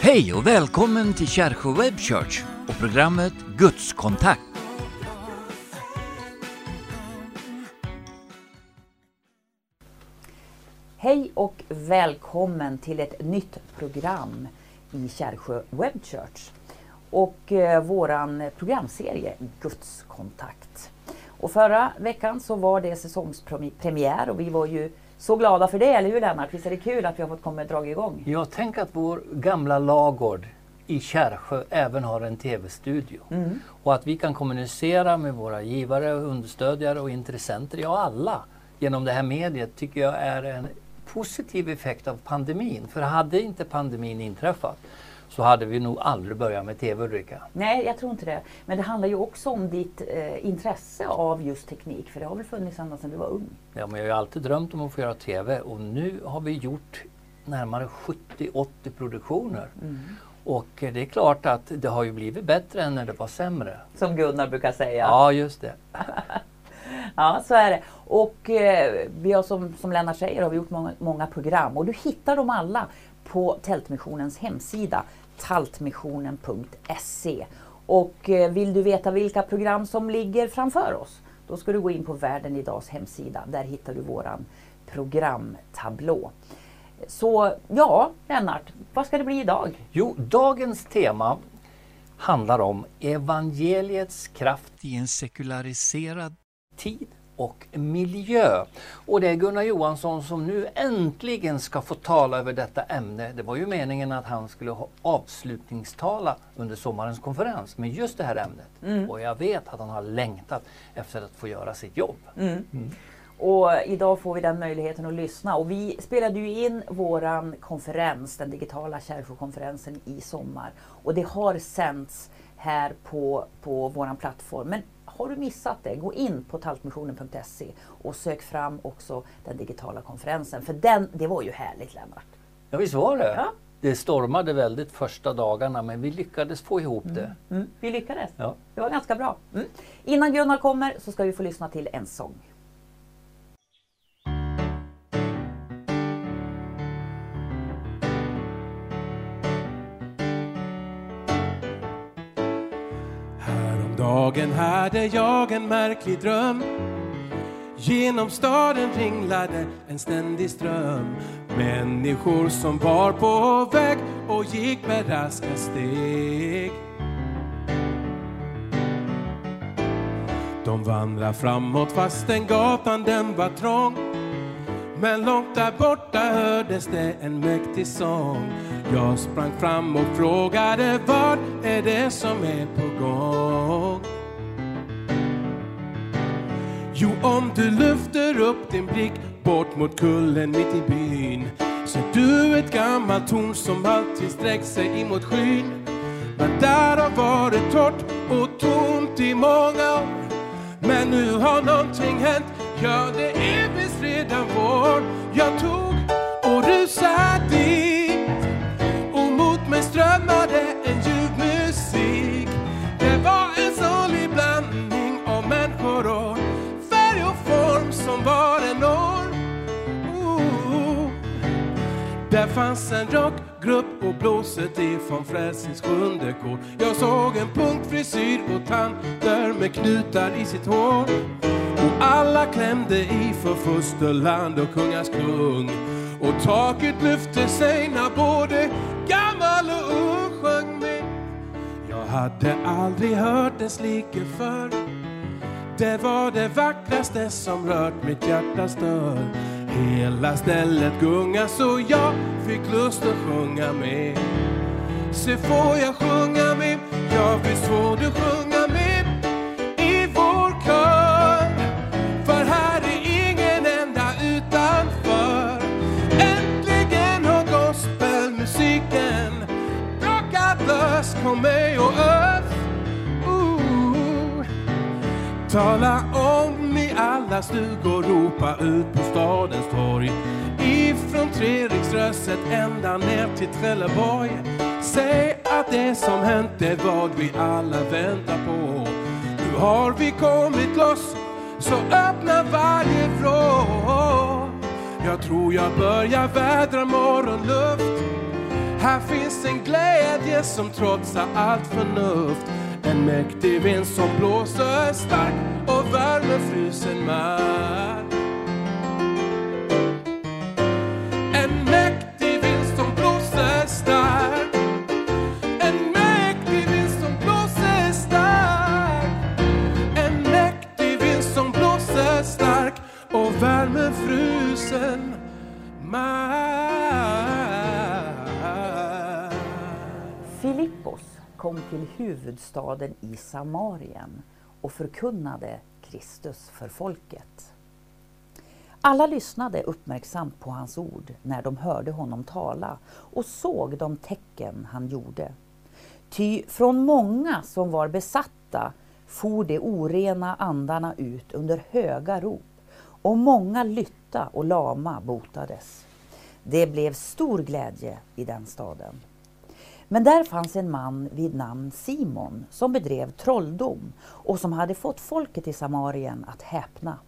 Hej och välkommen till Kärsjö Web Church och programmet Gudskontakt. Hej och välkommen till ett nytt program i Kärsjö Web Church och eh, våran programserie Gudskontakt. Och förra veckan så var det säsongspremiär och vi var ju så glada för det, eller hur Lennart? Visst är det kul att vi har fått komma och dra igång? Ja, tänk att vår gamla lagård i Kärsjö även har en tv-studio. Mm. Och att vi kan kommunicera med våra givare, understödjare och intressenter, ja alla, genom det här mediet tycker jag är en positiv effekt av pandemin. För hade inte pandemin inträffat så hade vi nog aldrig börjat med TV Ulrika. Nej, jag tror inte det. Men det handlar ju också om ditt eh, intresse av just teknik, för det har väl funnits ända sedan du var ung? Ja, men jag har ju alltid drömt om att få göra TV och nu har vi gjort närmare 70-80 produktioner. Mm. Och eh, det är klart att det har ju blivit bättre än när det var sämre. Som Gunnar brukar säga. Ja, just det. Ja, så är det. Och eh, vi har som, som Lennart säger har vi gjort många, många program och du hittar dem alla på Tältmissionens hemsida taltmissionen.se. Och eh, vill du veta vilka program som ligger framför oss då ska du gå in på Världen Idags hemsida. Där hittar du våran programtablå. Så ja, Lennart, vad ska det bli idag? Jo, dagens tema handlar om evangeliets kraft I en sekulariserad tid och miljö. Och det är Gunnar Johansson som nu äntligen ska få tala över detta ämne. Det var ju meningen att han skulle ha avslutningstala under sommarens konferens med just det här ämnet. Och jag vet att han har längtat efter att få göra sitt jobb. Och idag får vi den möjligheten att lyssna. Och vi spelade ju in våran konferens, den digitala Kärsjökonferensen i sommar. Och det har sänds här på, på våran plattform. Men har du missat det, gå in på taltmissionen.se och sök fram också den digitala konferensen. För den, det var ju härligt Lennart. Ja, visst var det? Ja. Det stormade väldigt första dagarna men vi lyckades få ihop det. Mm, vi lyckades. Ja. Det var ganska bra. Mm. Innan Gunnar kommer så ska vi få lyssna till en sång. Dagen hade jag en märklig dröm. Genom staden ringlade en ständig ström. Människor som var på väg och gick med raska steg. De vandrar framåt fastän gatan den var trång. Men långt där borta hördes det en mäktig sång. Jag sprang fram och frågade vad är det som är på gång? Jo, om du lyfter upp din blick bort mot kullen mitt i byn ser du ett gammalt torn som alltid sträckt sig emot skyn. Men där har varit torrt och tomt i många år. Men nu har någonting hänt, ja det är visst redan vår. Jag tog och rusade dit och mot mig strömmade Där fanns en rockgrupp och blåset ifrån Frälsnings sjunde kår. Jag såg en punktfrisyr och tanter med knutar i sitt hår. Och alla klämde i för fosterland och kungars kung. Och taket lyfte sig när både gammal och ung sjöng med. Jag hade aldrig hört dess like förr. Det var det vackraste som rört mitt hjärtas dörr. Hela stället gunga så jag fick lust att sjunga med. Se får jag sjunga med? Ja visst får du sjunga med i vår kör. För här är ingen enda utanför. Äntligen har gospelmusiken plockat lös på mig och ös. Ooh. Tala om i alla stugor, ropa ut på stadens torg. Ifrån Treriksröset ända ner till Trelleborg. Säg att det som hänt är vad vi alla väntar på. Nu har vi kommit loss, så öppna varje vrå. Jag tror jag börjar vädra morgonluft. Här finns en glädje som trotsar allt förnuft. En mäktig vind som blåser stark och värmer frusen mark. Frusen mark. Filippos kom till huvudstaden i Samarien och förkunnade Kristus för folket. Alla lyssnade uppmärksamt på hans ord när de hörde honom tala och såg de tecken han gjorde. Ty från många som var besatta for de orena andarna ut under höga rop och många lytta och lama botades. Det blev stor glädje i den staden. Men där fanns en man vid namn Simon som bedrev trolldom och som hade fått folket i Samarien att häpna.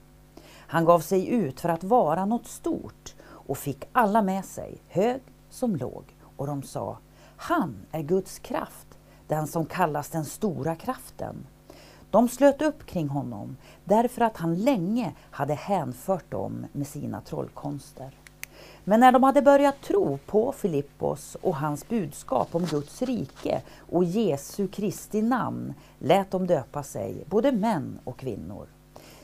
Han gav sig ut för att vara något stort och fick alla med sig, hög som låg, och de sa Han är Guds kraft, den som kallas den stora kraften. De slöt upp kring honom därför att han länge hade hänfört dem med sina trollkonster. Men när de hade börjat tro på Filippos och hans budskap om Guds rike och Jesu Kristi namn lät de döpa sig, både män och kvinnor.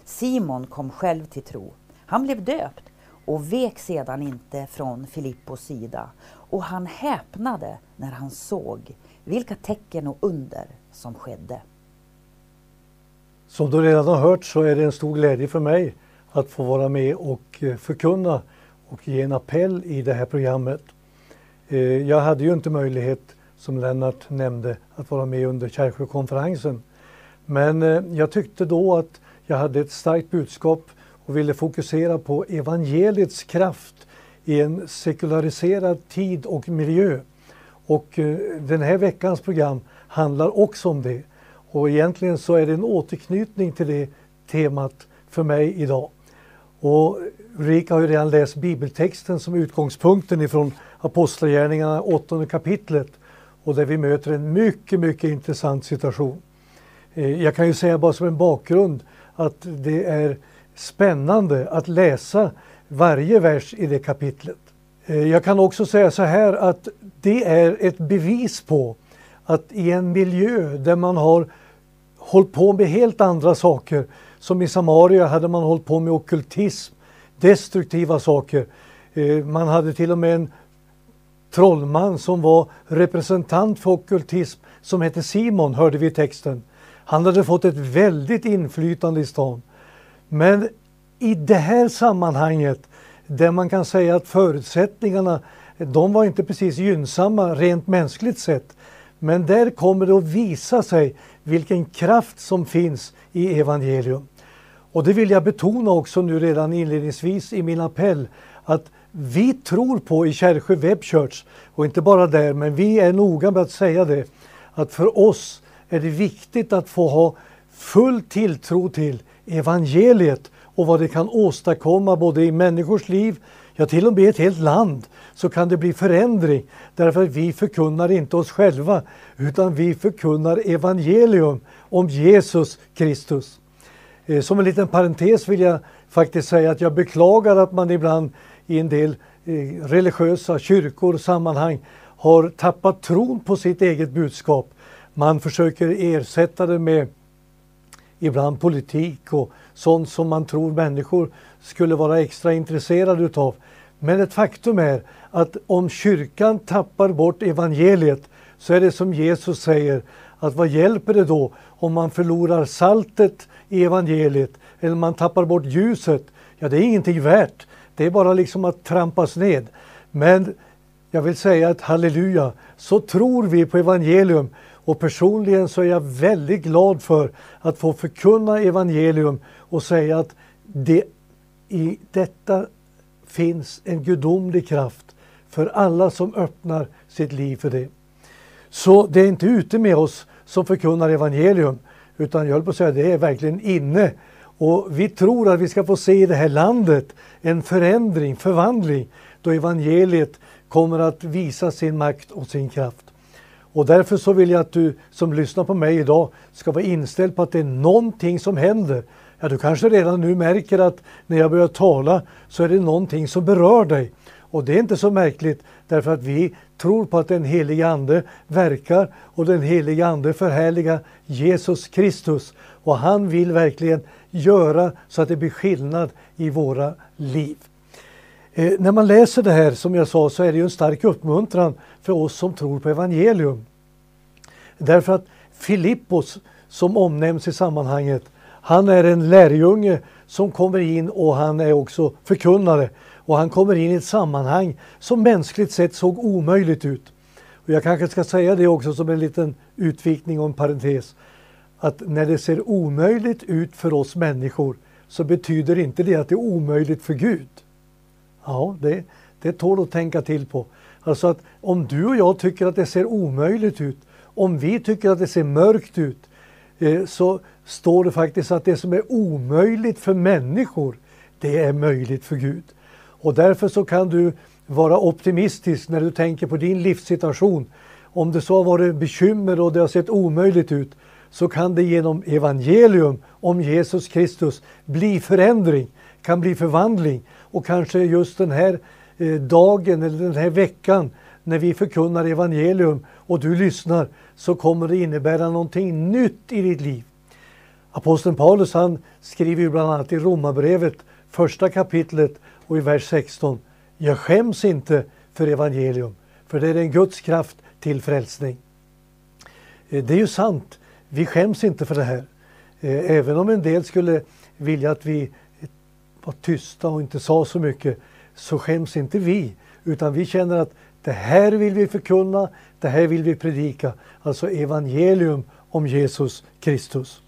Simon kom själv till tro. Han blev döpt och vek sedan inte från Filippos sida och han häpnade när han såg vilka tecken och under som skedde. Som du redan har hört så är det en stor glädje för mig att få vara med och eh, förkunna och ge en appell i det här programmet. Eh, jag hade ju inte möjlighet, som Lennart nämnde, att vara med under Kärrsjökonferensen. Men eh, jag tyckte då att jag hade ett starkt budskap och ville fokusera på evangeliets kraft i en sekulariserad tid och miljö. Och den här veckans program handlar också om det. Och egentligen så är det en återknytning till det temat för mig idag. Och Ulrika har ju redan läst bibeltexten som utgångspunkten ifrån Apostlagärningarna, åttonde kapitlet och där vi möter en mycket, mycket intressant situation. Eh, jag kan ju säga bara som en bakgrund att det är spännande att läsa varje vers i det kapitlet. Eh, jag kan också säga så här att det är ett bevis på att i en miljö där man har hållit på med helt andra saker, som i Samaria hade man hållit på med okultism, destruktiva saker. Eh, man hade till och med en trollman som var representant för okultism som hette Simon, hörde vi i texten. Han hade fått ett väldigt inflytande i stan. Men i det här sammanhanget, där man kan säga att förutsättningarna, de var inte precis gynnsamma rent mänskligt sett. Men där kommer det att visa sig vilken kraft som finns i evangelium. Och det vill jag betona också nu redan inledningsvis i min appell att vi tror på i Kärrsjö Web Church, och inte bara där, men vi är noga med att säga det, att för oss är det viktigt att få ha full tilltro till evangeliet och vad det kan åstadkomma både i människors liv, ja till och med i ett helt land, så kan det bli förändring. Därför att vi förkunnar inte oss själva, utan vi förkunnar evangelium om Jesus Kristus. Eh, som en liten parentes vill jag faktiskt säga att jag beklagar att man ibland i en del eh, religiösa kyrkor sammanhang har tappat tron på sitt eget budskap. Man försöker ersätta det med ibland politik och sånt som man tror människor skulle vara extra intresserade utav. Men ett faktum är att om kyrkan tappar bort evangeliet så är det som Jesus säger att vad hjälper det då om man förlorar saltet i evangeliet eller man tappar bort ljuset? Ja, det är ingenting värt. Det är bara liksom att trampas ned. Men jag vill säga att halleluja, så tror vi på evangelium och personligen så är jag väldigt glad för att få förkunna evangelium och säga att det, i detta finns en gudomlig kraft för alla som öppnar sitt liv för det. Så det är inte ute med oss som förkunnar evangelium, utan jag höll på att säga det är verkligen inne. Och vi tror att vi ska få se i det här landet en förändring, förvandling, då evangeliet kommer att visa sin makt och sin kraft. Och därför så vill jag att du som lyssnar på mig idag ska vara inställd på att det är någonting som händer. Ja, du kanske redan nu märker att när jag börjar tala så är det någonting som berör dig. Och det är inte så märkligt därför att vi tror på att den helige Ande verkar och den helige Ande förhärligar Jesus Kristus. Och han vill verkligen göra så att det blir skillnad i våra liv. Eh, när man läser det här, som jag sa, så är det ju en stark uppmuntran för oss som tror på evangelium. Därför att Filippos, som omnämns i sammanhanget, han är en lärjunge som kommer in och han är också förkunnare. Och han kommer in i ett sammanhang som mänskligt sett såg omöjligt ut. Och jag kanske ska säga det också som en liten utvikning och en parentes. Att när det ser omöjligt ut för oss människor så betyder inte det att det är omöjligt för Gud. Ja, det, det tål att tänka till på. Alltså att om du och jag tycker att det ser omöjligt ut, om vi tycker att det ser mörkt ut, eh, så står det faktiskt att det som är omöjligt för människor, det är möjligt för Gud. Och därför så kan du vara optimistisk när du tänker på din livssituation. Om det så har varit bekymmer och det har sett omöjligt ut, så kan det genom evangelium om Jesus Kristus bli förändring, kan bli förvandling och kanske just den här eh, dagen eller den här veckan när vi förkunnar evangelium och du lyssnar så kommer det innebära någonting nytt i ditt liv. Aposteln Paulus han skriver ju bland annat i Romarbrevet första kapitlet och i vers 16. Jag skäms inte för evangelium, för det är en Guds kraft till frälsning. Eh, det är ju sant, vi skäms inte för det här. Eh, även om en del skulle vilja att vi var tysta och inte sa så mycket, så skäms inte vi. Utan vi känner att det här vill vi förkunna, det här vill vi predika. Alltså evangelium om Jesus Kristus.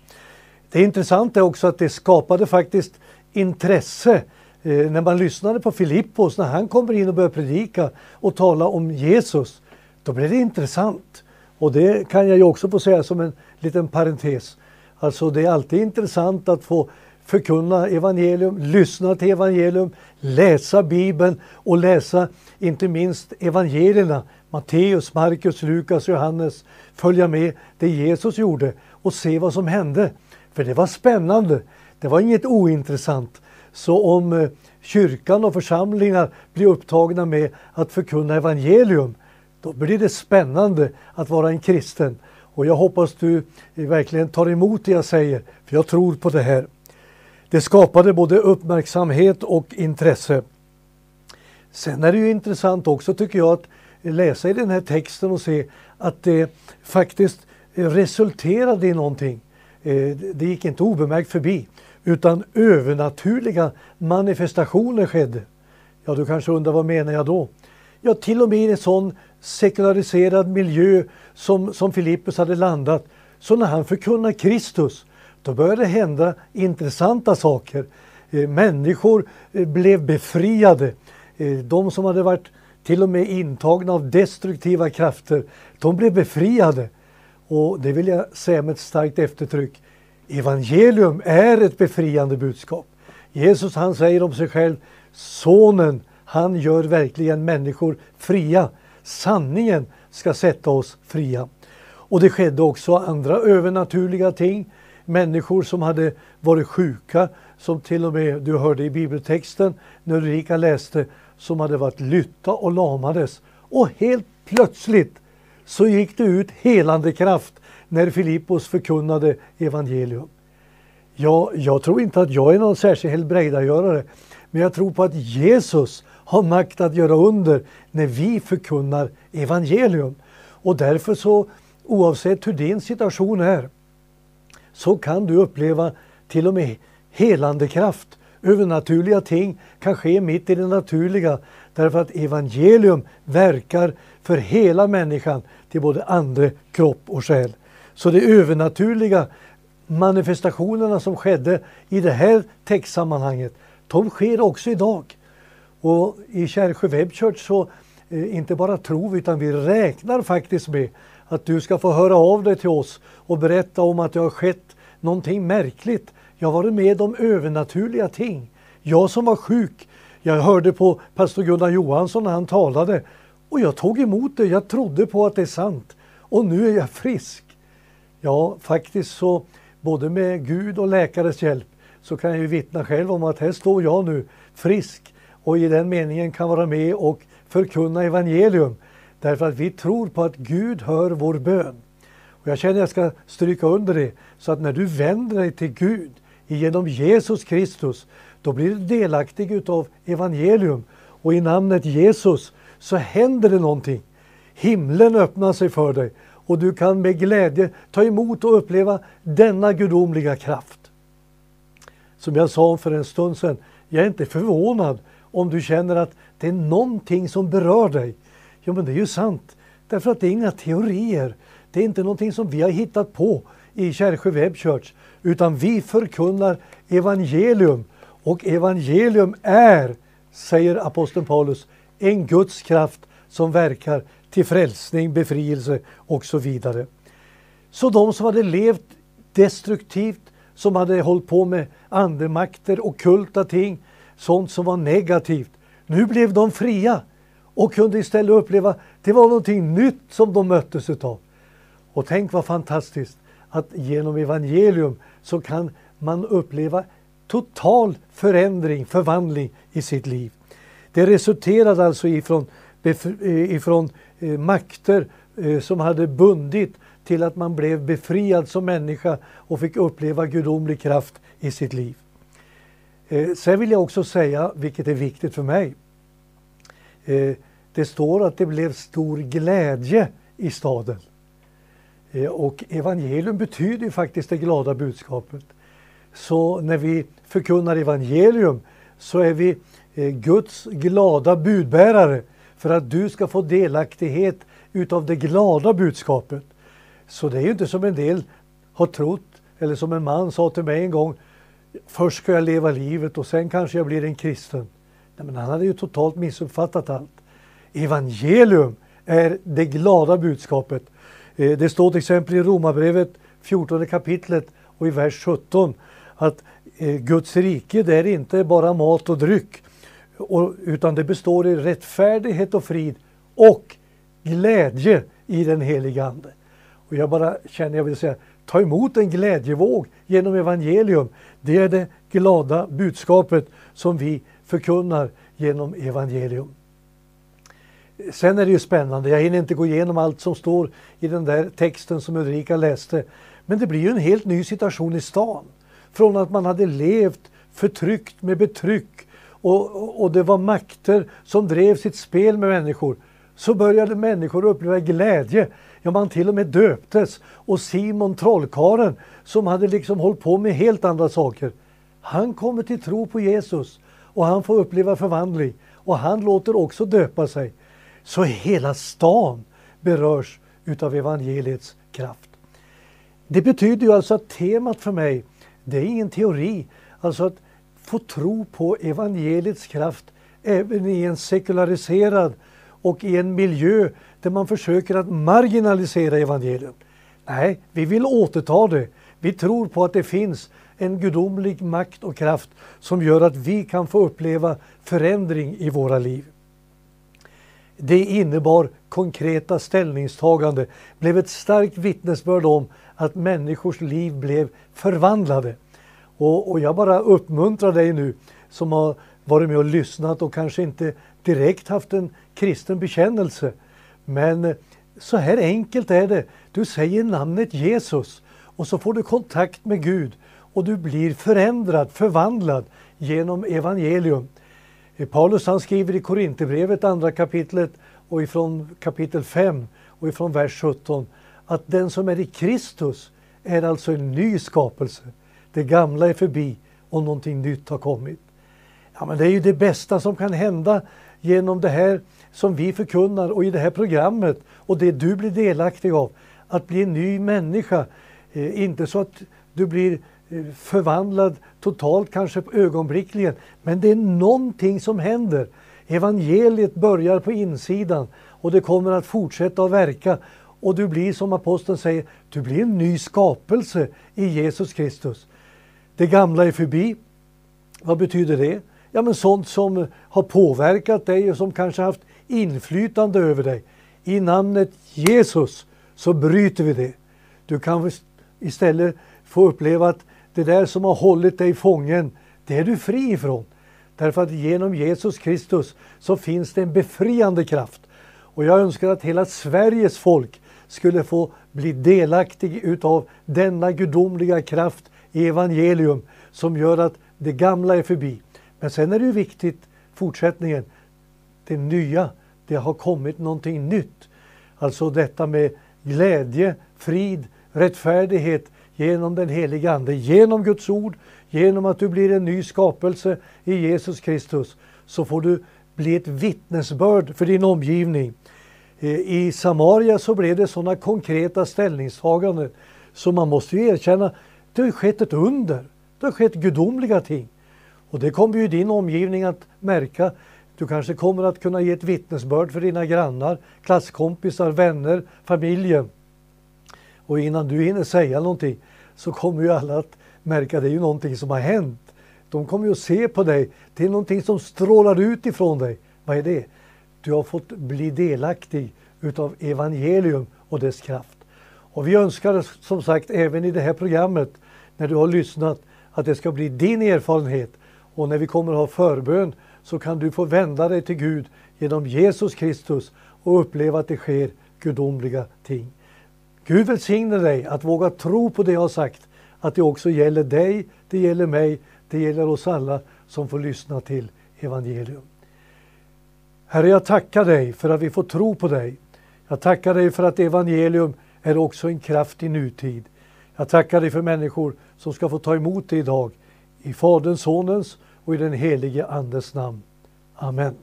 Det intressanta är också att det skapade faktiskt intresse eh, när man lyssnade på Filippos, när han kommer in och börjar predika och tala om Jesus. Då blev det intressant. Och det kan jag ju också få säga som en liten parentes. Alltså det är alltid intressant att få förkunna evangelium, lyssna till evangelium, läsa Bibeln och läsa inte minst evangelierna. Matteus, Markus, Lukas, Johannes. Följa med det Jesus gjorde och se vad som hände. För det var spännande. Det var inget ointressant. Så om eh, kyrkan och församlingar blir upptagna med att förkunna evangelium, då blir det spännande att vara en kristen. Och jag hoppas du eh, verkligen tar emot det jag säger, för jag tror på det här. Det skapade både uppmärksamhet och intresse. Sen är det ju intressant också tycker jag att läsa i den här texten och se att det faktiskt resulterade i någonting. Eh, det gick inte obemärkt förbi utan övernaturliga manifestationer skedde. Ja, du kanske undrar vad menar jag då? Ja, till och med i en sån sekulariserad miljö som, som Filippus hade landat, så när han förkunnar Kristus då började det hända intressanta saker. Eh, människor eh, blev befriade. Eh, de som hade varit till och med intagna av destruktiva krafter, de blev befriade. Och det vill jag säga med ett starkt eftertryck. Evangelium är ett befriande budskap. Jesus han säger om sig själv, Sonen, han gör verkligen människor fria. Sanningen ska sätta oss fria. Och det skedde också andra övernaturliga ting människor som hade varit sjuka, som till och med du hörde i bibeltexten när Ulrika läste, som hade varit lytta och lamades. Och helt plötsligt så gick det ut helande kraft när Filippos förkunnade evangelium. Ja, jag tror inte att jag är någon särskild helbrägdagörare, men jag tror på att Jesus har makt att göra under när vi förkunnar evangelium. Och därför så, oavsett hur din situation är, så kan du uppleva till och med helande kraft. Övernaturliga ting kan ske mitt i det naturliga därför att evangelium verkar för hela människan till både ande, kropp och själ. Så de övernaturliga manifestationerna som skedde i det här textsammanhanget, de sker också idag. Och i Kärrsjö Web Church så eh, inte bara tror vi utan vi räknar faktiskt med att du ska få höra av dig till oss och berätta om att det har skett någonting märkligt Jag har varit med om övernaturliga ting. Jag som var sjuk, jag hörde på pastor Gunnar Johansson när han talade och jag tog emot det. Jag trodde på att det är sant. Och nu är jag frisk. Ja, faktiskt så både med Gud och läkares hjälp så kan jag ju vittna själv om att här står jag nu frisk och i den meningen kan vara med och förkunna evangelium. Därför att vi tror på att Gud hör vår bön. Och jag känner att jag ska stryka under det, så att när du vänder dig till Gud genom Jesus Kristus, då blir du delaktig utav evangelium. Och i namnet Jesus så händer det någonting. Himlen öppnar sig för dig och du kan med glädje ta emot och uppleva denna gudomliga kraft. Som jag sa för en stund sedan, jag är inte förvånad om du känner att det är någonting som berör dig. Jo men det är ju sant, därför att det är inga teorier. Det är inte någonting som vi har hittat på i Kärrsjö Web Church, utan vi förkunnar evangelium. Och evangelium är, säger aposteln Paulus, en Guds kraft som verkar till frälsning, befrielse och så vidare. Så de som hade levt destruktivt, som hade hållit på med andemakter, kulta ting, sånt som var negativt. Nu blev de fria och kunde istället uppleva att det var någonting nytt som de möttes utav. Och tänk vad fantastiskt att genom evangelium så kan man uppleva total förändring, förvandling i sitt liv. Det resulterade alltså ifrån, eh, ifrån eh, makter eh, som hade bundit till att man blev befriad som människa och fick uppleva gudomlig kraft i sitt liv. Sen vill jag också säga, vilket är viktigt för mig, det står att det blev stor glädje i staden. Eh, och evangelium betyder ju faktiskt det glada budskapet. Så när vi förkunnar evangelium så är vi eh, Guds glada budbärare för att du ska få delaktighet utav det glada budskapet. Så det är ju inte som en del har trott, eller som en man sa till mig en gång, först ska jag leva livet och sen kanske jag blir en kristen. Nej, men han hade ju totalt missuppfattat allt. Evangelium är det glada budskapet. Eh, det står till exempel i Romarbrevet 14 kapitlet och i vers 17 att eh, Guds rike det är inte bara mat och dryck utan det består i rättfärdighet och frid och glädje i den heliga Ande. Och jag bara känner, jag vill säga, ta emot en glädjevåg genom evangelium. Det är det glada budskapet som vi förkunnar genom evangelium. Sen är det ju spännande, jag hinner inte gå igenom allt som står i den där texten som Ulrika läste. Men det blir ju en helt ny situation i stan. Från att man hade levt förtryckt med betryck och, och det var makter som drev sitt spel med människor. Så började människor uppleva glädje. Ja, man till och med döptes. Och Simon trollkaren som hade liksom hållit på med helt andra saker. Han kommer till tro på Jesus och han får uppleva förvandling. Och han låter också döpa sig. Så hela stan berörs utav evangeliets kraft. Det betyder ju alltså att temat för mig, det är ingen teori. Alltså att få tro på evangeliets kraft även i en sekulariserad och i en miljö där man försöker att marginalisera evangelium. Nej, vi vill återta det. Vi tror på att det finns en gudomlig makt och kraft som gör att vi kan få uppleva förändring i våra liv. Det innebar konkreta ställningstagande, blev ett starkt vittnesbörd om att människors liv blev förvandlade. Och, och jag bara uppmuntrar dig nu som har varit med och lyssnat och kanske inte direkt haft en kristen bekännelse. Men eh, så här enkelt är det. Du säger namnet Jesus och så får du kontakt med Gud och du blir förändrad, förvandlad genom evangelium. Paulus han skriver i Korinthierbrevet andra kapitlet och ifrån kapitel 5 och ifrån vers 17 att den som är i Kristus är alltså en ny skapelse. Det gamla är förbi och någonting nytt har kommit. Ja, men det är ju det bästa som kan hända genom det här som vi förkunnar och i det här programmet och det du blir delaktig av. Att bli en ny människa. Eh, inte så att du blir förvandlad totalt kanske ögonblickligen. Men det är någonting som händer. Evangeliet börjar på insidan och det kommer att fortsätta att verka. Och du blir som aposteln säger, du blir en ny skapelse i Jesus Kristus. Det gamla är förbi. Vad betyder det? Ja, men sånt som har påverkat dig och som kanske haft inflytande över dig. I namnet Jesus så bryter vi det. Du kan istället få uppleva att det där som har hållit dig fången, det är du fri ifrån. Därför att genom Jesus Kristus så finns det en befriande kraft. Och jag önskar att hela Sveriges folk skulle få bli delaktig utav denna gudomliga kraft i evangelium som gör att det gamla är förbi. Men sen är det ju viktigt, fortsättningen, det nya, det har kommit någonting nytt. Alltså detta med glädje, frid, rättfärdighet genom den heliga Ande, genom Guds ord, genom att du blir en ny skapelse i Jesus Kristus, så får du bli ett vittnesbörd för din omgivning. Eh, I Samaria så blev det sådana konkreta ställningstaganden så man måste ju erkänna, det har skett ett under. Det har skett gudomliga ting. Och det kommer ju din omgivning att märka. Du kanske kommer att kunna ge ett vittnesbörd för dina grannar, klasskompisar, vänner, familjen. Och innan du hinner säga någonting så kommer ju alla att märka det är ju någonting som har hänt. De kommer ju att se på dig. Det är någonting som strålar ut ifrån dig. Vad är det? Du har fått bli delaktig utav evangelium och dess kraft. Och vi önskar som sagt även i det här programmet när du har lyssnat att det ska bli din erfarenhet och när vi kommer att ha förbön så kan du få vända dig till Gud genom Jesus Kristus och uppleva att det sker gudomliga ting. Gud välsigne dig att våga tro på det jag har sagt, att det också gäller dig, det gäller mig, det gäller oss alla som får lyssna till evangelium. Herre, jag tackar dig för att vi får tro på dig. Jag tackar dig för att evangelium är också en kraft i nutid. Jag tackar dig för människor som ska få ta emot det idag. I Faderns, Sonens och i den helige Andes namn. Amen.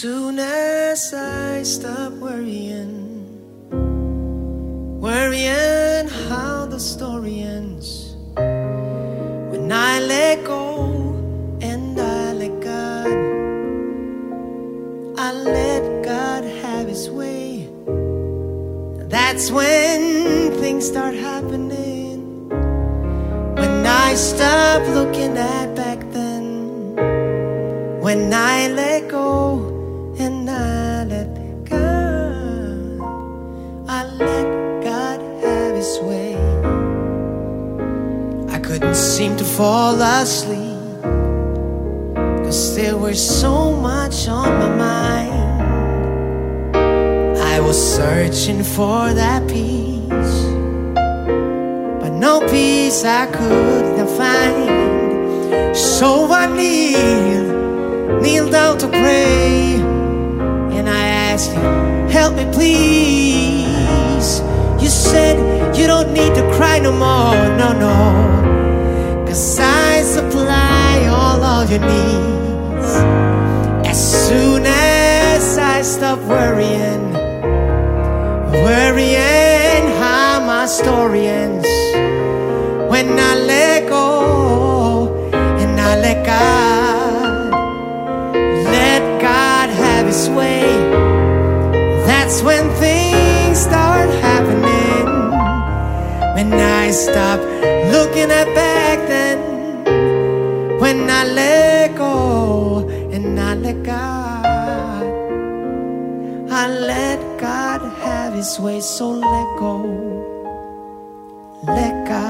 Soon as I stop worrying, worrying how the story ends, when I let go and I let God, I let God have His way. That's when things start happening. When I stop looking at back then, when I let couldn't seem to fall asleep, cause there was so much on my mind. I was searching for that peace, but no peace I could not find. So I kneel, kneel down to pray. And I asked you, help me please. You said you don't need to cry no more, no, no. Cause I supply all of your needs. As soon as I stop worrying, worrying how my story ends. When I let go and I let God, let God have His way. That's when things start happening. When I stop looking at let go and I let God. I let God have His way, so let go. Let God.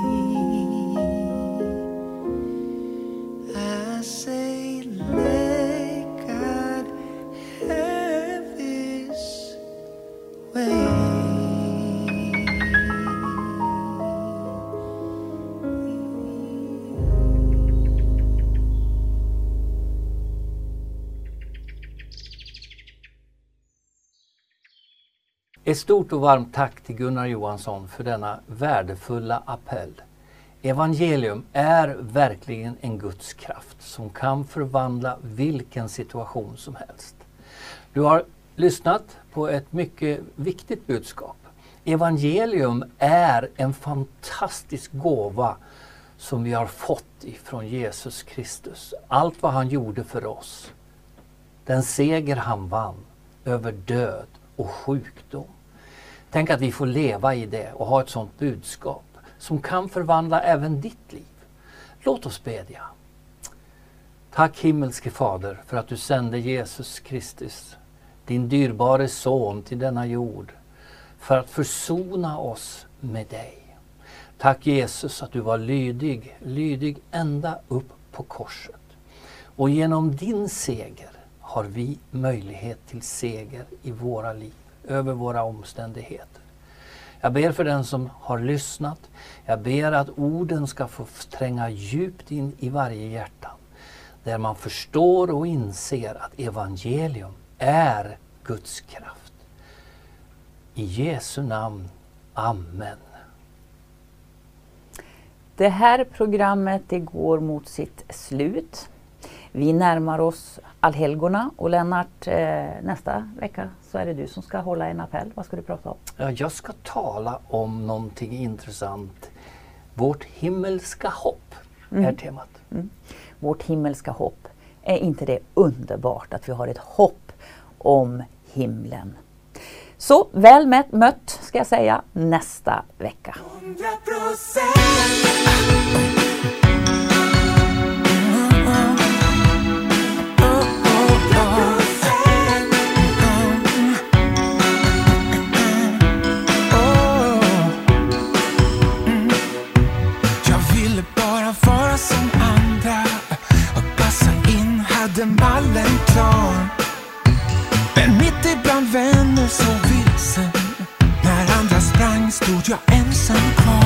Ett stort och varmt tack till Gunnar Johansson för denna värdefulla appell. Evangelium är verkligen en Guds kraft som kan förvandla vilken situation som helst. Du har lyssnat på ett mycket viktigt budskap. Evangelium är en fantastisk gåva som vi har fått ifrån Jesus Kristus. Allt vad han gjorde för oss. Den seger han vann över död och sjukdom. Tänk att vi får leva i det och ha ett sådant budskap som kan förvandla även ditt liv. Låt oss bedja. Tack himmelske Fader för att du sände Jesus Kristus, din dyrbare son till denna jord för att försona oss med dig. Tack Jesus att du var lydig, lydig ända upp på korset. Och genom din seger har vi möjlighet till seger i våra liv, över våra omständigheter. Jag ber för den som har lyssnat. Jag ber att orden ska få tränga djupt in i varje hjärta. Där man förstår och inser att evangelium är Guds kraft. I Jesu namn. Amen. Det här programmet det går mot sitt slut. Vi närmar oss allhelgona och Lennart, eh, nästa vecka så är det du som ska hålla en appell. Vad ska du prata om? Ja, jag ska tala om någonting intressant. Vårt himmelska hopp mm. är temat. Mm. Vårt himmelska hopp. Är inte det underbart att vi har ett hopp om himlen? Så väl mött, ska jag säga nästa vecka. 100%. Stan. Men mitt ibland vänner så vilsen. När andra sprang stod jag ensam kvar.